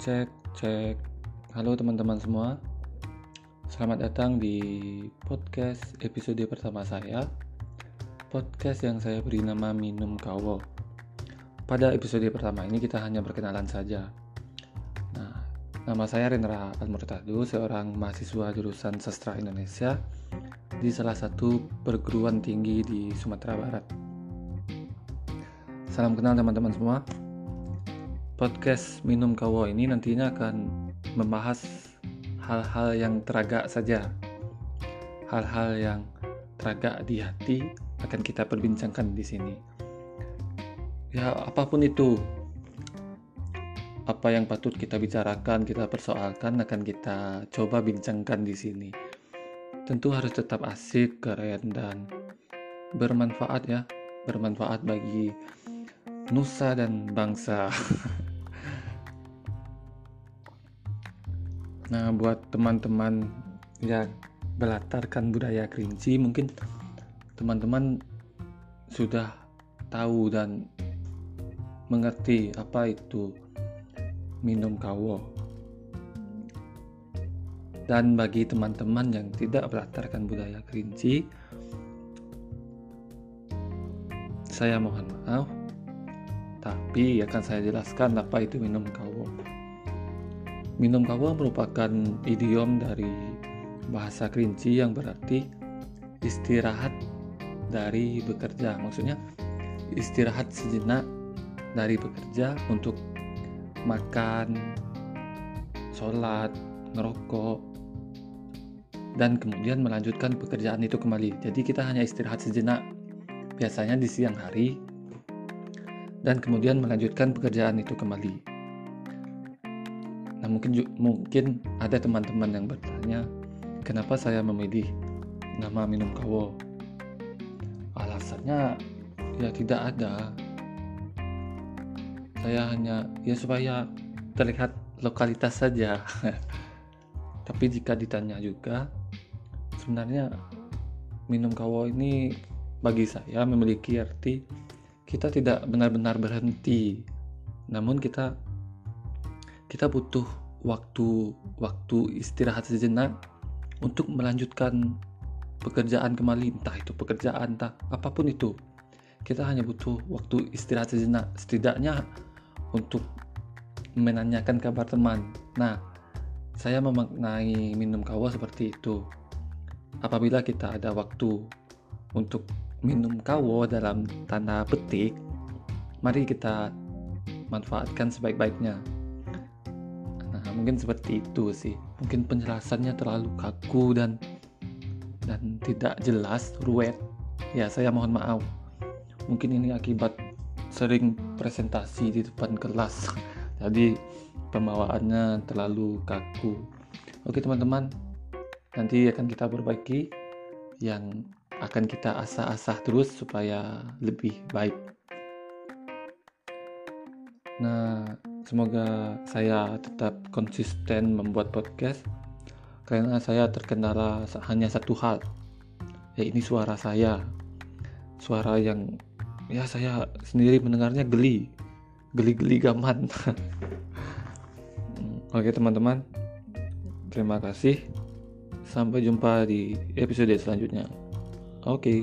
Cek, cek. Halo teman-teman semua. Selamat datang di podcast episode pertama saya. Podcast yang saya beri nama Minum Kawo. Pada episode pertama ini kita hanya perkenalan saja. Nah, nama saya Rendra Almurtado, seorang mahasiswa jurusan Sastra Indonesia di salah satu perguruan tinggi di Sumatera Barat. Salam kenal teman-teman semua podcast Minum Kawo ini nantinya akan membahas hal-hal yang teragak saja. Hal-hal yang teragak di hati akan kita perbincangkan di sini. Ya, apa pun itu. Apa yang patut kita bicarakan, kita persoalkan akan kita coba bincangkan di sini. Tentu harus tetap asik, keren dan bermanfaat ya, bermanfaat bagi nusa dan bangsa. Nah, buat teman-teman yang belatarkan budaya kerinci, mungkin teman-teman sudah tahu dan mengerti apa itu minum kawo. Dan bagi teman-teman yang tidak belatarkan budaya kerinci, saya mohon maaf, tapi akan saya jelaskan apa itu minum kawo. Minum kawa merupakan idiom dari bahasa kerinci yang berarti istirahat dari bekerja. Maksudnya istirahat sejenak dari bekerja untuk makan, sholat, ngerokok, dan kemudian melanjutkan pekerjaan itu kembali. Jadi kita hanya istirahat sejenak, biasanya di siang hari, dan kemudian melanjutkan pekerjaan itu kembali. Mungkin mungkin ada teman-teman yang bertanya, kenapa saya memilih nama minum kawo? Alasannya ya tidak ada. Saya hanya ya supaya terlihat lokalitas saja. Tapi jika ditanya juga, sebenarnya minum kawo ini bagi saya memiliki arti kita tidak benar-benar berhenti, namun kita kita butuh waktu waktu istirahat sejenak untuk melanjutkan pekerjaan kembali entah itu pekerjaan entah apa pun itu. Kita hanya butuh waktu istirahat sejenak setidaknya untuk menanyakan kabar teman. Nah saya memaknai minum kawa seperti itu. Apabila kita ada waktu untuk minum kawo dalam tanda petik mari kita manfaatkan sebaik-baiknya Nah, mungkin seperti itu sih. Mungkin penjelasannya terlalu kaku dan dan tidak jelas, ruwet. Ya, saya mohon maaf. Mungkin ini akibat sering presentasi di depan kelas. Jadi pembawaannya terlalu kaku. Oke, teman-teman. Nanti akan kita perbaiki yang akan kita asah-asah terus supaya lebih baik. Nah, Semoga saya tetap konsisten membuat podcast karena saya terkendala hanya satu hal, ya ini suara saya, suara yang ya saya sendiri mendengarnya geli, geli-geli gaman. Oke teman-teman, terima kasih. Sampai jumpa di episode selanjutnya. Oke.